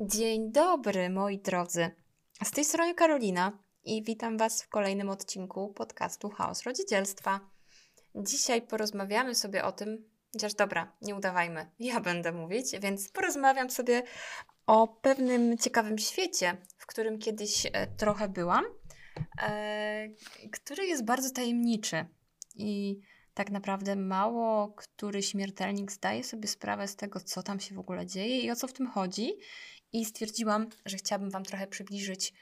Dzień dobry, moi drodzy. Z tej strony Karolina i witam Was w kolejnym odcinku podcastu Chaos Rodzicielstwa. Dzisiaj porozmawiamy sobie o tym, chociaż dobra, nie udawajmy, ja będę mówić, więc porozmawiam sobie o pewnym ciekawym świecie, w którym kiedyś e, trochę byłam, e, który jest bardzo tajemniczy i tak naprawdę mało który śmiertelnik zdaje sobie sprawę z tego, co tam się w ogóle dzieje i o co w tym chodzi. I stwierdziłam, że chciałabym Wam trochę przybliżyć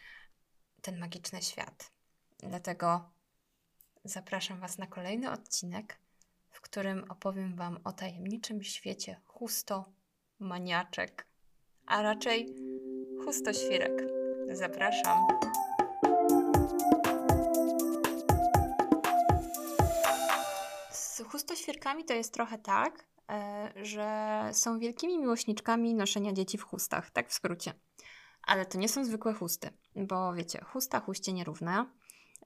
ten magiczny świat. Dlatego zapraszam Was na kolejny odcinek, w którym opowiem Wam o tajemniczym świecie chusto maniaczek, a raczej chustoświrek. Zapraszam. Z chustoświrkami to jest trochę tak, że są wielkimi miłośniczkami noszenia dzieci w chustach, tak w skrócie. Ale to nie są zwykłe chusty, bo wiecie, chusta huście nierówna.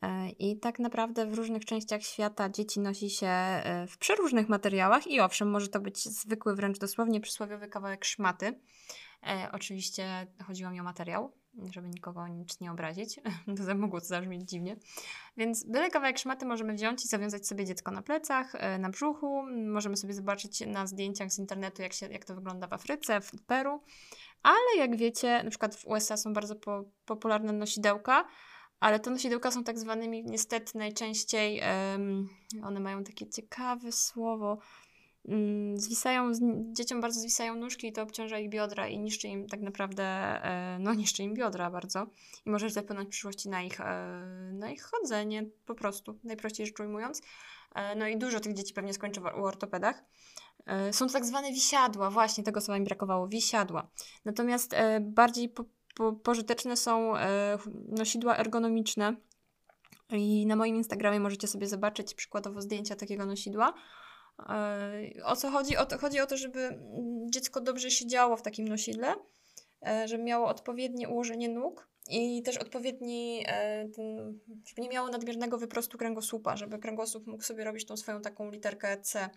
E, I tak naprawdę w różnych częściach świata dzieci nosi się e, w przeróżnych materiałach i owszem, może to być zwykły, wręcz dosłownie przysłowiowy kawałek szmaty. E, oczywiście chodziło mi o materiał, żeby nikogo nic nie obrazić. to mogło to zabrzmieć dziwnie. Więc byle kawałek szmaty możemy wziąć i zawiązać sobie dziecko na plecach, e, na brzuchu. Możemy sobie zobaczyć na zdjęciach z internetu, jak, się, jak to wygląda w Afryce, w Peru. Ale jak wiecie, na przykład w USA są bardzo po, popularne nosidełka, ale te nosidełka są tak zwanymi niestety najczęściej, um, one mają takie ciekawe słowo, zwisają, dzieciom bardzo zwisają nóżki i to obciąża ich biodra i niszczy im tak naprawdę, e, no niszczy im biodra bardzo i może zapewnić w przyszłości na ich, e, na ich chodzenie po prostu, najprościej rzecz ujmując. E, no i dużo tych dzieci pewnie skończy u ortopedach. Są tak zwane wisiadła, właśnie tego słowa mi brakowało, wisiadła. Natomiast bardziej po po, pożyteczne są nosidła ergonomiczne. I na moim Instagramie możecie sobie zobaczyć przykładowo zdjęcia takiego nosidła. E, o co chodzi? O to, chodzi o to, żeby dziecko dobrze siedziało w takim nosidle, e, żeby miało odpowiednie ułożenie nóg i też odpowiedni, ten, żeby nie miało nadmiernego wyprostu kręgosłupa, żeby kręgosłup mógł sobie robić tą swoją taką literkę C,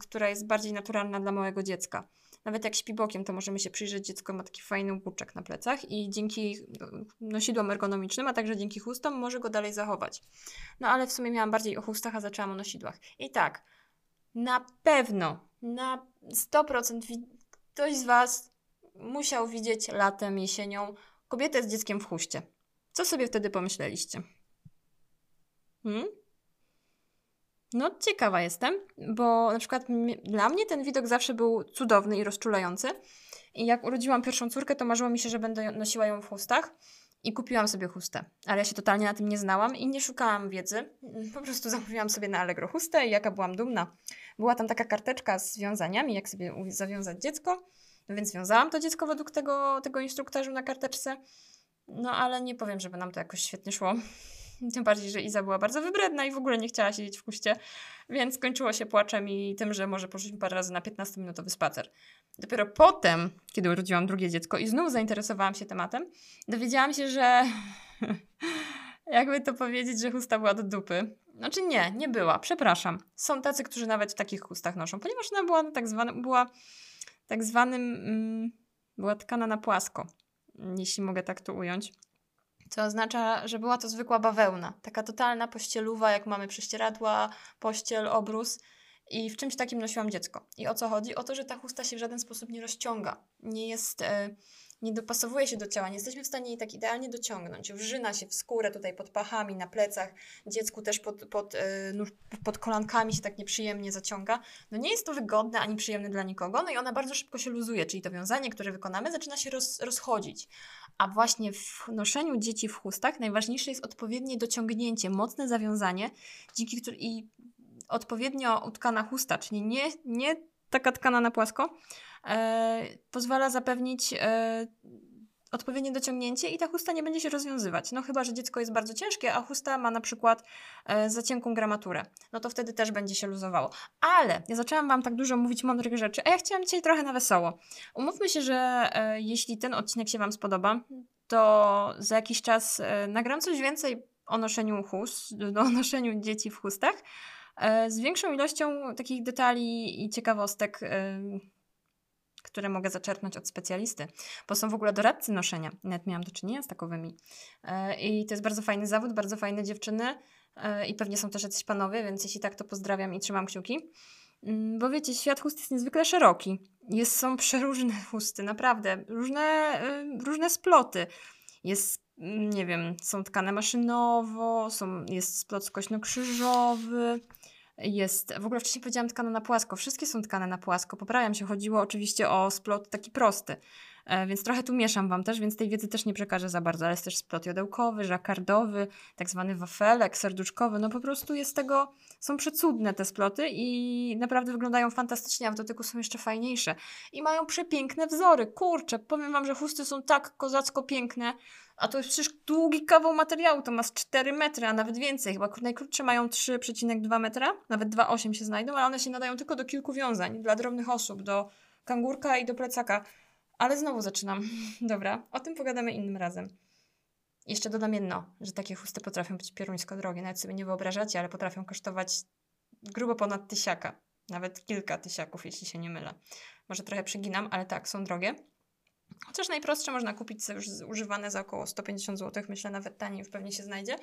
która jest bardziej naturalna dla małego dziecka. Nawet jak śpi bokiem, to możemy się przyjrzeć, dziecko ma taki fajny łuczek na plecach i dzięki nosidłom ergonomicznym, a także dzięki chustom może go dalej zachować. No ale w sumie miałam bardziej o chustach, a zaczęłam o nosidłach. I tak, na pewno, na 100% ktoś z Was musiał widzieć latem, jesienią kobietę z dzieckiem w chuście. Co sobie wtedy pomyśleliście? Hmm? No, ciekawa jestem, bo na przykład dla mnie ten widok zawsze był cudowny i rozczulający. I jak urodziłam pierwszą córkę, to marzyło mi się, że będę nosiła ją w chustach. I kupiłam sobie chustę, ale ja się totalnie na tym nie znałam i nie szukałam wiedzy. Po prostu zamówiłam sobie na Allegro chustę i jaka byłam dumna. Była tam taka karteczka z wiązaniami, jak sobie zawiązać dziecko, no więc wiązałam to dziecko według tego, tego instruktażu na karteczce. No ale nie powiem, żeby nam to jakoś świetnie szło. Tym bardziej, że Iza była bardzo wybredna i w ogóle nie chciała siedzieć w kuście, więc skończyło się płaczem i tym, że może poszliśmy parę razy na 15-minutowy spacer. Dopiero potem, kiedy urodziłam drugie dziecko i znów zainteresowałam się tematem, dowiedziałam się, że jakby to powiedzieć, że chusta była do dupy. Znaczy nie, nie była, przepraszam. Są tacy, którzy nawet w takich chustach noszą, ponieważ ona była tak zwanym, była tak zwanym, mm, była tkana na płasko, jeśli mogę tak to ująć. Co oznacza, że była to zwykła bawełna. Taka totalna pościeluwa, jak mamy prześcieradła, pościel, obrus. I w czymś takim nosiłam dziecko. I o co chodzi? O to, że ta chusta się w żaden sposób nie rozciąga. Nie jest... E, nie dopasowuje się do ciała, nie jesteśmy w stanie jej tak idealnie dociągnąć. Wrzyna się w skórę tutaj pod pachami, na plecach, dziecku też pod, pod, yy, pod kolankami się tak nieprzyjemnie zaciąga. No nie jest to wygodne ani przyjemne dla nikogo, no i ona bardzo szybko się luzuje, czyli to wiązanie, które wykonamy, zaczyna się roz, rozchodzić. A właśnie w noszeniu dzieci w chustach najważniejsze jest odpowiednie dociągnięcie, mocne zawiązanie, dzięki którym i odpowiednio utkana chusta, czyli nie, nie taka tkana na płasko, e, pozwala zapewnić e, odpowiednie dociągnięcie i ta chusta nie będzie się rozwiązywać. No chyba, że dziecko jest bardzo ciężkie, a chusta ma na przykład e, za cienką gramaturę. No to wtedy też będzie się luzowało. Ale ja zaczęłam Wam tak dużo mówić mądrych rzeczy, a ja chciałam dzisiaj trochę na wesoło. Umówmy się, że e, jeśli ten odcinek się Wam spodoba, to za jakiś czas e, nagram coś więcej o noszeniu chust, o noszeniu dzieci w chustach, e, z większą ilością takich detali i ciekawostek, e, które mogę zaczerpnąć od specjalisty, bo są w ogóle doradcy noszenia. Nawet miałam do czynienia z takowymi. E, I to jest bardzo fajny zawód, bardzo fajne dziewczyny e, i pewnie są też jacyś panowie, więc jeśli tak, to pozdrawiam i trzymam kciuki. Mm, bo wiecie, świat chust jest niezwykle szeroki. Jest, są przeróżne chusty, naprawdę. Różne, y, różne sploty. Jest, mm, nie wiem, są tkane maszynowo, są, jest splot skośno-krzyżowy, jest, w ogóle wcześniej powiedziałam tkane na płasko. Wszystkie są tkane na płasko. Poprawiam się, chodziło oczywiście o splot taki prosty. E, więc trochę tu mieszam Wam też, więc tej wiedzy też nie przekażę za bardzo, ale jest też splot jodełkowy, żakardowy, tak zwany wafelek, serduszkowy, no po prostu jest tego, są przecudne te sploty i naprawdę wyglądają fantastycznie, a w dotyku są jeszcze fajniejsze. I mają przepiękne wzory, kurczę, powiem Wam, że chusty są tak kozacko piękne, a to jest przecież długi kawał materiału, to ma 4 metry, a nawet więcej. Chyba najkrótsze mają 3,2 metra, nawet 2,8 się znajdą, ale one się nadają tylko do kilku wiązań, dla drobnych osób, do kangurka i do plecaka. Ale znowu zaczynam. Dobra, o tym pogadamy innym razem. Jeszcze dodam jedno, że takie chusty potrafią być pieruńsko drogie. Nawet sobie nie wyobrażacie, ale potrafią kosztować grubo ponad tysiaka. Nawet kilka tysiaków, jeśli się nie mylę. Może trochę przeginam, ale tak, są drogie. Chociaż najprostsze można kupić już używane za około 150 zł. Myślę, nawet taniej już pewnie się znajdzie.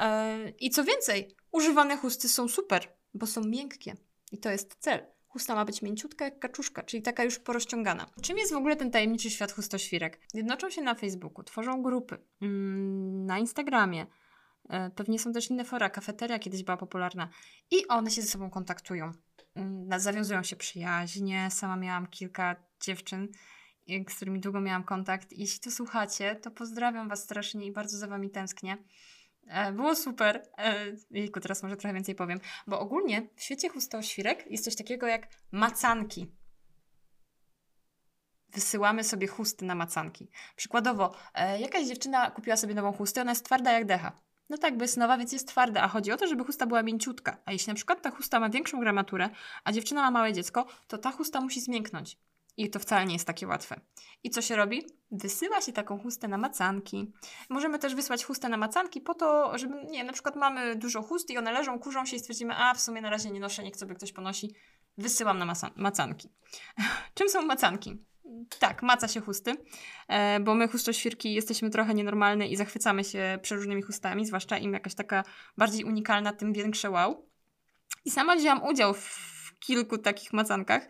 Yy, I co więcej, używane chusty są super, bo są miękkie. I to jest cel. Chusta ma być mięciutka jak kaczuszka, czyli taka już porozciągana. Czym jest w ogóle ten tajemniczy świat chustoświrek? Jednoczą się na Facebooku, tworzą grupy, mm, na Instagramie, e, pewnie są też inne fora, kafeteria kiedyś była popularna i one się ze sobą kontaktują. Mm, zawiązują się przyjaźnie, sama miałam kilka dziewczyn, z którymi długo miałam kontakt. Jeśli to słuchacie, to pozdrawiam Was strasznie i bardzo za Wami tęsknię. E, było super. E, jejku, teraz może trochę więcej powiem. Bo ogólnie w świecie chustoświrek jest coś takiego jak macanki. Wysyłamy sobie chusty na macanki. Przykładowo, e, jakaś dziewczyna kupiła sobie nową chustę, ona jest twarda jak decha. No tak, bo jest nowa, więc jest twarda, a chodzi o to, żeby chusta była mięciutka. A jeśli na przykład ta chusta ma większą gramaturę, a dziewczyna ma małe dziecko, to ta chusta musi zmięknąć. I to wcale nie jest takie łatwe. I co się robi? Wysyła się taką chustę na macanki. Możemy też wysłać chustę na macanki po to, żeby, nie na przykład mamy dużo chust i one leżą, kurzą się i stwierdzimy, a w sumie na razie nie noszę, niech sobie ktoś ponosi. Wysyłam na macanki. Czym są macanki? Tak, maca się chusty, e, bo my chustoświrki jesteśmy trochę nienormalne i zachwycamy się przeróżnymi chustami, zwłaszcza im jakaś taka bardziej unikalna, tym większe wow. I sama wzięłam udział w kilku takich macankach.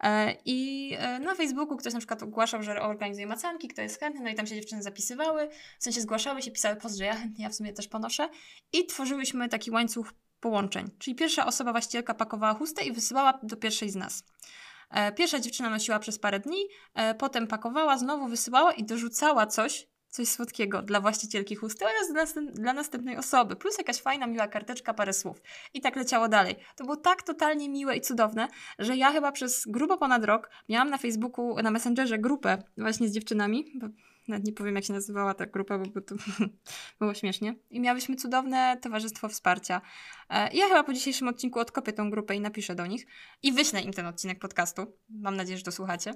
E, I e, na Facebooku ktoś na przykład ogłaszał, że organizuje macanki, kto jest chętny, no i tam się dziewczyny zapisywały, w sensie zgłaszały się, pisały post, że ja chętnie, ja w sumie też ponoszę. I tworzyłyśmy taki łańcuch połączeń. Czyli pierwsza osoba właścicielka pakowała chustę i wysyłała do pierwszej z nas. E, pierwsza dziewczyna nosiła przez parę dni, potem pakowała, znowu wysyłała i dorzucała coś, coś słodkiego dla właścicielki chusty oraz dla, dla następnej osoby, plus jakaś fajna, miła karteczka, parę słów. I tak leciało dalej. To było tak totalnie miłe i cudowne, że ja chyba przez grubo ponad rok miałam na Facebooku, na Messengerze grupę właśnie z dziewczynami, nawet nie powiem, jak się nazywała ta grupa, bo to było śmiesznie. I miałyśmy cudowne towarzystwo wsparcia. E, ja chyba po dzisiejszym odcinku odkopię tą grupę i napiszę do nich. I wyślę im ten odcinek podcastu. Mam nadzieję, że to słuchacie.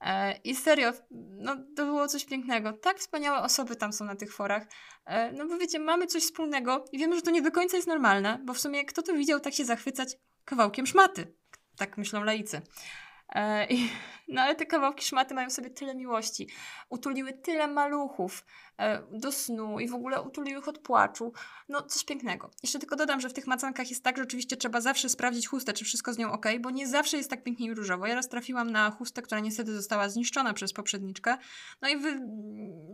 E, I serio, no to było coś pięknego. Tak wspaniałe osoby tam są na tych forach. E, no bo wiecie, mamy coś wspólnego i wiemy, że to nie do końca jest normalne, bo w sumie kto to widział tak się zachwycać kawałkiem szmaty? Tak myślą laicy. E, no ale te kawałki szmaty mają sobie tyle miłości. Utuliły tyle maluchów e, do snu i w ogóle utuliły ich od płaczu. No coś pięknego. Jeszcze tylko dodam, że w tych macankach jest tak, że oczywiście trzeba zawsze sprawdzić chustę, czy wszystko z nią ok, bo nie zawsze jest tak pięknie i różowo. Ja raz trafiłam na chustę, która niestety została zniszczona przez poprzedniczkę. No i, wy...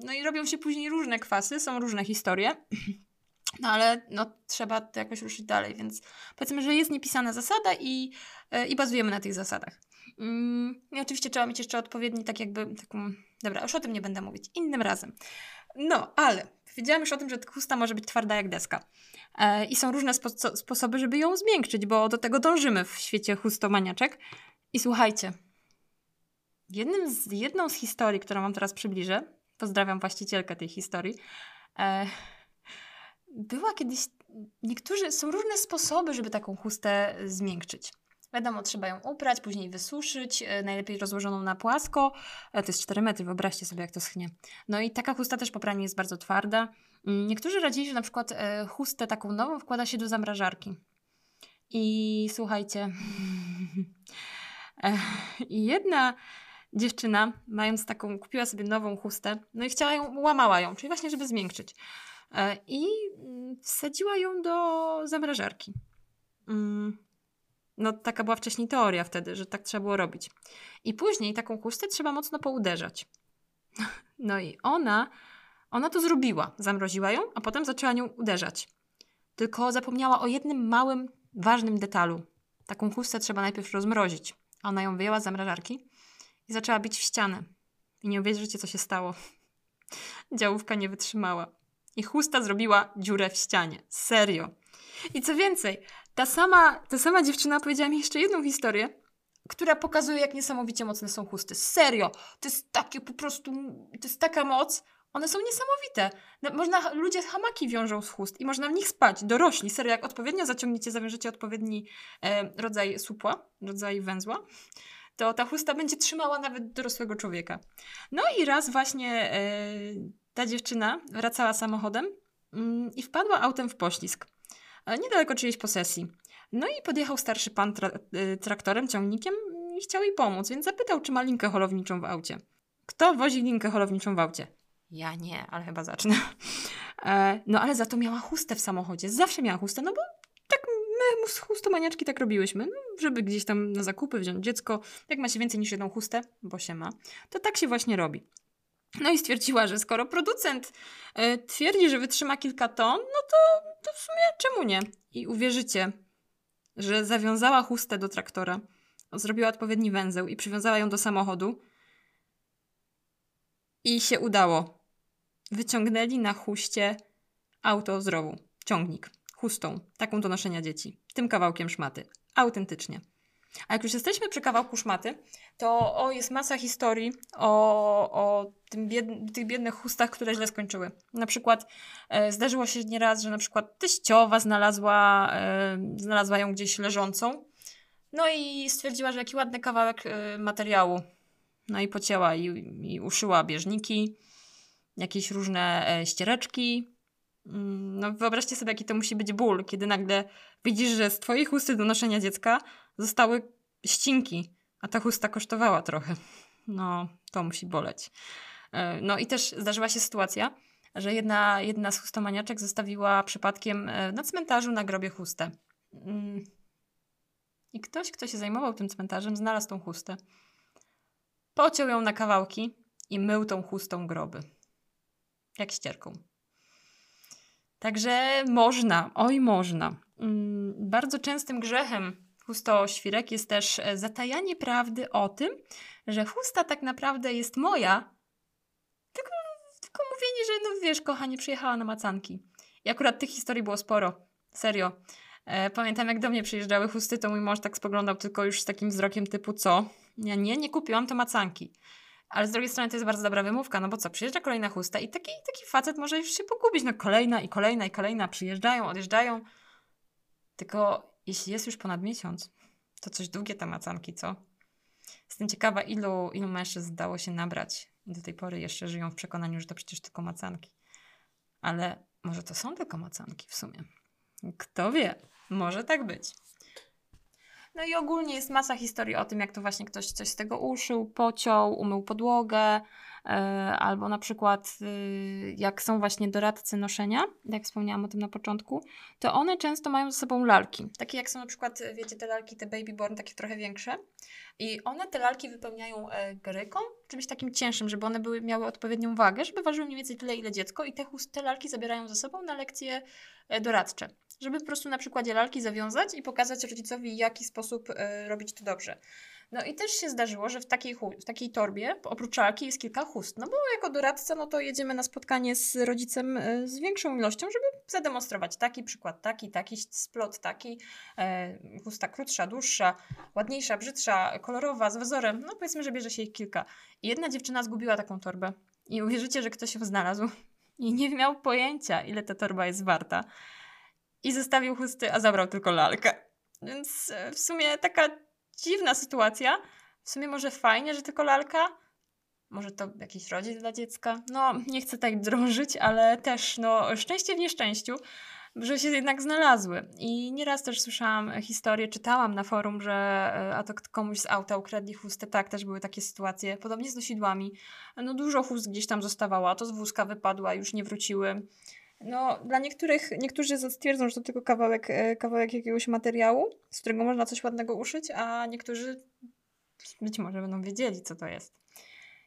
no i robią się później różne kwasy, są różne historie. No ale no, trzeba to jakoś ruszyć dalej, więc powiedzmy, że jest niepisana zasada i, yy, i bazujemy na tych zasadach. Mm, I oczywiście trzeba mieć jeszcze odpowiedni, tak jakby taką. Dobra, już o tym nie będę mówić, innym razem. No, ale wiedziałam już o tym, że chusta może być twarda jak deska. E, I są różne spo sposoby, żeby ją zmiękczyć, bo do tego dążymy w świecie chustomaniaczek. I słuchajcie, jednym z, jedną z historii, którą Wam teraz przybliżę, pozdrawiam właścicielkę tej historii, e, była kiedyś. Niektórzy są różne sposoby, żeby taką chustę zmiękczyć. Wiadomo, trzeba ją uprać, później wysuszyć, e, najlepiej rozłożoną na płasko. E, to jest 4 metry, wyobraźcie sobie, jak to schnie. No i taka chusta też po praniu jest bardzo twarda. Mm, niektórzy radzili, że na przykład e, chustę taką nową wkłada się do zamrażarki. I słuchajcie, jedna dziewczyna, mając taką, kupiła sobie nową chustę, no i chciała ją, łamała ją, czyli właśnie, żeby zmiękczyć. E, I mm, wsadziła ją do zamrażarki. Mm, no, taka była wcześniej teoria wtedy, że tak trzeba było robić. I później taką chustę trzeba mocno pouderzać. No i ona, ona to zrobiła. Zamroziła ją, a potem zaczęła nią uderzać. Tylko zapomniała o jednym małym, ważnym detalu. Taką chustę trzeba najpierw rozmrozić. Ona ją wyjęła z zamrażarki i zaczęła bić w ścianę. I nie uwierzycie, co się stało. Działówka nie wytrzymała. I chusta zrobiła dziurę w ścianie. Serio. I co więcej, ta sama, ta sama dziewczyna powiedziała mi jeszcze jedną historię, która pokazuje, jak niesamowicie mocne są chusty. Serio. To jest takie po prostu, to jest taka moc. One są niesamowite. No, można, ludzie hamaki wiążą z chust i można w nich spać. Dorośli, serio, jak odpowiednio zaciągniecie, zawiążecie odpowiedni e, rodzaj supła, rodzaj węzła, to ta chusta będzie trzymała nawet dorosłego człowieka. No i raz właśnie e, ta dziewczyna wracała samochodem mm, i wpadła autem w poślizg. E, niedaleko czyjejś posesji. No i podjechał starszy pan tra e, traktorem, ciągnikiem i chciał jej pomóc, więc zapytał, czy ma linkę holowniczą w aucie. Kto wozi linkę holowniczą w aucie? Ja nie, ale chyba zacznę. No ale za to miała chustę w samochodzie. Zawsze miała chustę, no bo my z chustomaniaczki tak robiłyśmy, no, żeby gdzieś tam na zakupy wziąć dziecko. Jak ma się więcej niż jedną chustę, bo się ma, to tak się właśnie robi. No i stwierdziła, że skoro producent y, twierdzi, że wytrzyma kilka ton, no to, to w sumie czemu nie? I uwierzycie, że zawiązała chustę do traktora, zrobiła odpowiedni węzeł i przywiązała ją do samochodu. I się udało. Wyciągnęli na huście auto z rowu, ciągnik, chustą, taką do noszenia dzieci, tym kawałkiem szmaty. Autentycznie. A jak już jesteśmy przy kawałku szmaty, to o, jest masa historii o, o bied, tych biednych chustach, które źle skończyły. Na przykład e, zdarzyło się nieraz, że na przykład teściowa znalazła, e, znalazła ją gdzieś leżącą. No i stwierdziła, że jaki ładny kawałek e, materiału. No i pocięła i, i uszyła bieżniki, jakieś różne e, ściereczki. Mm, no wyobraźcie sobie, jaki to musi być ból, kiedy nagle widzisz, że z twojej chusty do noszenia dziecka zostały ścinki, a ta chusta kosztowała trochę. No, to musi boleć. E, no i też zdarzyła się sytuacja, że jedna, jedna z chustomaniaczek zostawiła przypadkiem e, na cmentarzu na grobie chustę. Mm. I ktoś, kto się zajmował tym cmentarzem, znalazł tą chustę. Pociął ją na kawałki i mył tą chustą groby. Jak ścierką. Także można, oj można. Mm, bardzo częstym grzechem chustoświrek jest też e, zatajanie prawdy o tym, że chusta tak naprawdę jest moja, tylko, tylko mówienie, że no wiesz, kochanie, przyjechała na macanki. I akurat tych historii było sporo. Serio. E, pamiętam, jak do mnie przyjeżdżały chusty, to mój mąż tak spoglądał tylko już z takim wzrokiem typu co? Ja nie, nie kupiłam to macanki. Ale z drugiej strony to jest bardzo dobra wymówka, no bo co, przyjeżdża kolejna chusta i taki, taki facet może już się pogubić. No kolejna i kolejna i kolejna przyjeżdżają, odjeżdżają. Tylko jeśli jest już ponad miesiąc, to coś długie te macanki, co? Jestem ciekawa, ilu, ilu mężczyzn dało się nabrać i do tej pory jeszcze żyją w przekonaniu, że to przecież tylko macanki. Ale może to są tylko macanki w sumie. Kto wie, może tak być. No i ogólnie jest masa historii o tym, jak to właśnie ktoś coś z tego uszył, pociął, umył podłogę, yy, albo na przykład yy, jak są właśnie doradcy noszenia, jak wspomniałam o tym na początku, to one często mają ze sobą lalki. Takie jak są na przykład, wiecie, te lalki, te babyborn, takie trochę większe. I one te lalki wypełniają e, gryką, czymś takim cięższym, żeby one były, miały odpowiednią wagę, żeby ważyły mniej więcej tyle, ile dziecko i te, te lalki zabierają ze sobą na lekcje e, doradcze żeby po prostu na przykładzie lalki zawiązać i pokazać rodzicowi, w jaki sposób y, robić to dobrze. No i też się zdarzyło, że w takiej, w takiej torbie oprócz lalki jest kilka chust. No bo jako doradca, no to jedziemy na spotkanie z rodzicem y, z większą ilością, żeby zademonstrować taki przykład, taki, taki splot, taki, y, chusta krótsza, dłuższa, ładniejsza, brzydsza, kolorowa, z wzorem. No powiedzmy, że bierze się ich kilka. I jedna dziewczyna zgubiła taką torbę. I uwierzycie, że ktoś ją znalazł i nie miał pojęcia, ile ta torba jest warta i zostawił chusty, a zabrał tylko lalkę. Więc e, w sumie taka dziwna sytuacja. W sumie może fajnie, że tylko lalka. Może to jakiś rodzic dla dziecka. No, nie chcę tak drążyć, ale też no, szczęście w nieszczęściu. że się jednak znalazły. I nieraz też słyszałam historię, czytałam na forum, że e, a to komuś z auta ukradli chustę. Tak, też były takie sytuacje. Podobnie z nosidłami. No dużo chust gdzieś tam zostawało, a to z wózka wypadła, już nie wróciły. No, dla niektórych, niektórzy stwierdzą, że to tylko kawałek, e, kawałek jakiegoś materiału, z którego można coś ładnego uszyć, a niektórzy być może będą wiedzieli, co to jest.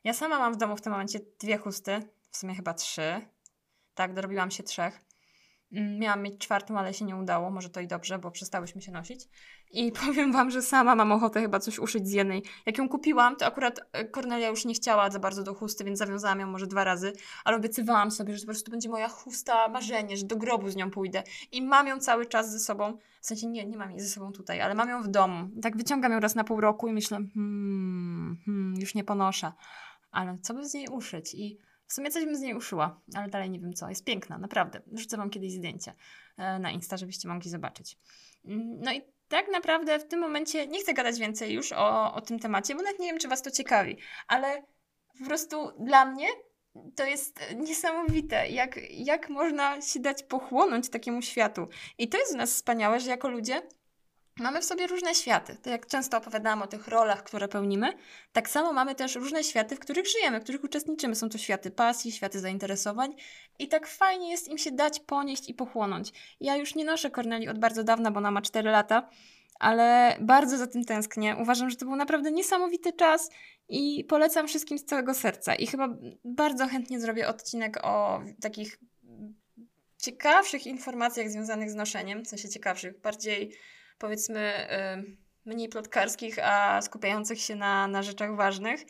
Ja sama mam w domu w tym momencie dwie chusty, w sumie chyba trzy. Tak, dorobiłam się trzech. Mm, miałam mieć czwartą, ale się nie udało. Może to i dobrze, bo przestałyśmy się nosić. I powiem Wam, że sama mam ochotę chyba coś uszyć z jednej. Jak ją kupiłam, to akurat Kornelia już nie chciała za bardzo do chusty, więc zawiązałam ją może dwa razy, ale obiecywałam sobie, że po prostu będzie moja chusta marzenie, że do grobu z nią pójdę. I mam ją cały czas ze sobą. W sensie nie, nie mam jej ze sobą tutaj, ale mam ją w domu. Tak wyciągam ją raz na pół roku i myślę, hmm, hmm już nie ponoszę. Ale co by z niej uszyć? I w sumie coś bym z niej uszyła, ale dalej nie wiem co. Jest piękna, naprawdę. Rzucę Wam kiedyś zdjęcie e, na Insta, żebyście mogli zobaczyć. Mm, no i tak naprawdę w tym momencie nie chcę gadać więcej już o, o tym temacie, bo nawet nie wiem, czy Was to ciekawi, ale po prostu dla mnie to jest niesamowite, jak, jak można się dać pochłonąć takiemu światu. I to jest u nas wspaniałe, że jako ludzie Mamy w sobie różne światy. To jak często opowiadałam o tych rolach, które pełnimy, tak samo mamy też różne światy, w których żyjemy, w których uczestniczymy. Są to światy pasji, światy zainteresowań i tak fajnie jest im się dać ponieść i pochłonąć. Ja już nie noszę Corneli od bardzo dawna, bo ona ma 4 lata, ale bardzo za tym tęsknię. Uważam, że to był naprawdę niesamowity czas i polecam wszystkim z całego serca. I chyba bardzo chętnie zrobię odcinek o takich ciekawszych informacjach związanych z noszeniem, w sensie ciekawszych, bardziej powiedzmy mniej plotkarskich, a skupiających się na, na rzeczach ważnych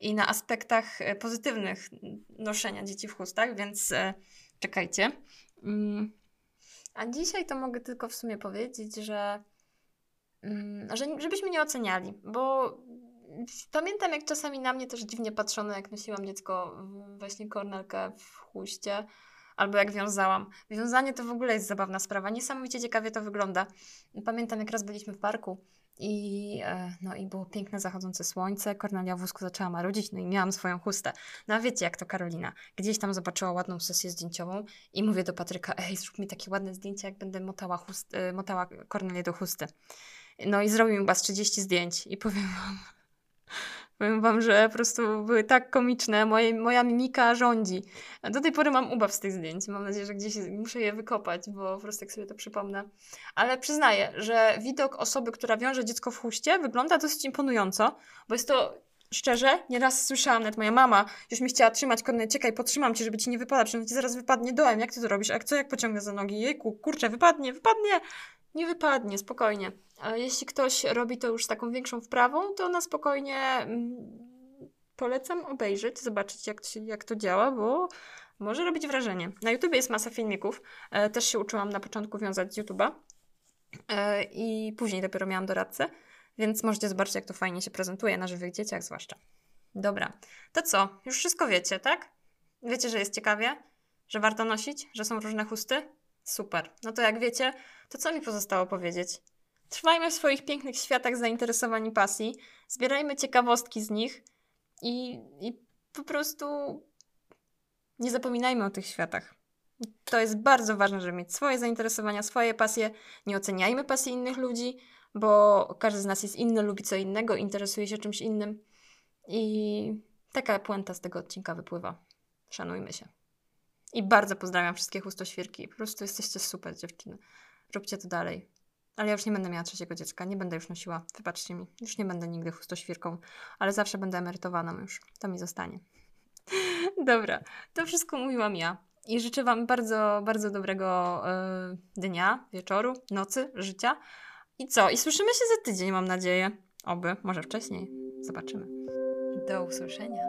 i na aspektach e, pozytywnych noszenia dzieci w chustach, więc e, czekajcie. Mm. A dzisiaj to mogę tylko w sumie powiedzieć, że, mm, że żebyśmy nie oceniali, bo pamiętam jak czasami na mnie też dziwnie patrzono, jak nosiłam dziecko właśnie kornelkę w chuście albo jak wiązałam. Wiązanie to w ogóle jest zabawna sprawa. Niesamowicie ciekawie to wygląda. Pamiętam, jak raz byliśmy w parku i, e, no, i było piękne zachodzące słońce. Kornelia w wózku zaczęła marudzić, no i miałam swoją chustę. No a wiecie, jak to Karolina. Gdzieś tam zobaczyła ładną sesję zdjęciową i mówię do Patryka, ej, zrób mi takie ładne zdjęcie, jak będę motała, chust, y, motała Kornelię do chusty. No i zrobił mi chyba 30 zdjęć i powiem wam, Powiem wam, że po prostu były tak komiczne. Moje, moja mimika rządzi. Do tej pory mam ubaw z tych zdjęć. Mam nadzieję, że gdzieś muszę je wykopać, bo po prostu jak sobie to przypomnę. Ale przyznaję, że widok osoby, która wiąże dziecko w chuście, wygląda dosyć imponująco, bo jest to szczerze, nieraz słyszałam, nawet moja mama już mi chciała trzymać kornę, czekaj, potrzymam cię, żeby ci nie wypadła, przecież ci zaraz wypadnie dołem, jak ty to robisz, a co jak pociągnę za nogi, jejku, kurczę, wypadnie, wypadnie, nie wypadnie, spokojnie. Jeśli ktoś robi to już z taką większą wprawą, to na spokojnie mm, polecam obejrzeć, zobaczyć jak to, się, jak to działa, bo może robić wrażenie. Na YouTube jest masa filmików. E, też się uczyłam na początku wiązać z YouTube'a e, i później dopiero miałam doradcę, więc możecie zobaczyć, jak to fajnie się prezentuje na żywych dzieciach zwłaszcza. Dobra, to co? Już wszystko wiecie, tak? Wiecie, że jest ciekawie? Że warto nosić? Że są różne chusty? Super. No to jak wiecie, to co mi pozostało powiedzieć? Trwajmy w swoich pięknych światach zainteresowań i pasji, zbierajmy ciekawostki z nich i, i po prostu nie zapominajmy o tych światach. To jest bardzo ważne, żeby mieć swoje zainteresowania, swoje pasje. Nie oceniajmy pasji innych ludzi, bo każdy z nas jest inny, lubi co innego, interesuje się czymś innym. I taka puenta z tego odcinka wypływa. Szanujmy się. I bardzo pozdrawiam wszystkie chustoświerki. Po prostu jesteście super dziewczyny. Róbcie to dalej. Ale ja już nie będę miała trzeciego dziecka, nie będę już nosiła, wybaczcie mi, już nie będę nigdy chustoświrką, ale zawsze będę emerytowaną już, to mi zostanie. Dobra, to wszystko mówiłam ja. I życzę Wam bardzo, bardzo dobrego y, dnia, wieczoru, nocy, życia. I co? I słyszymy się za tydzień, mam nadzieję. Oby, może wcześniej. Zobaczymy. Do usłyszenia.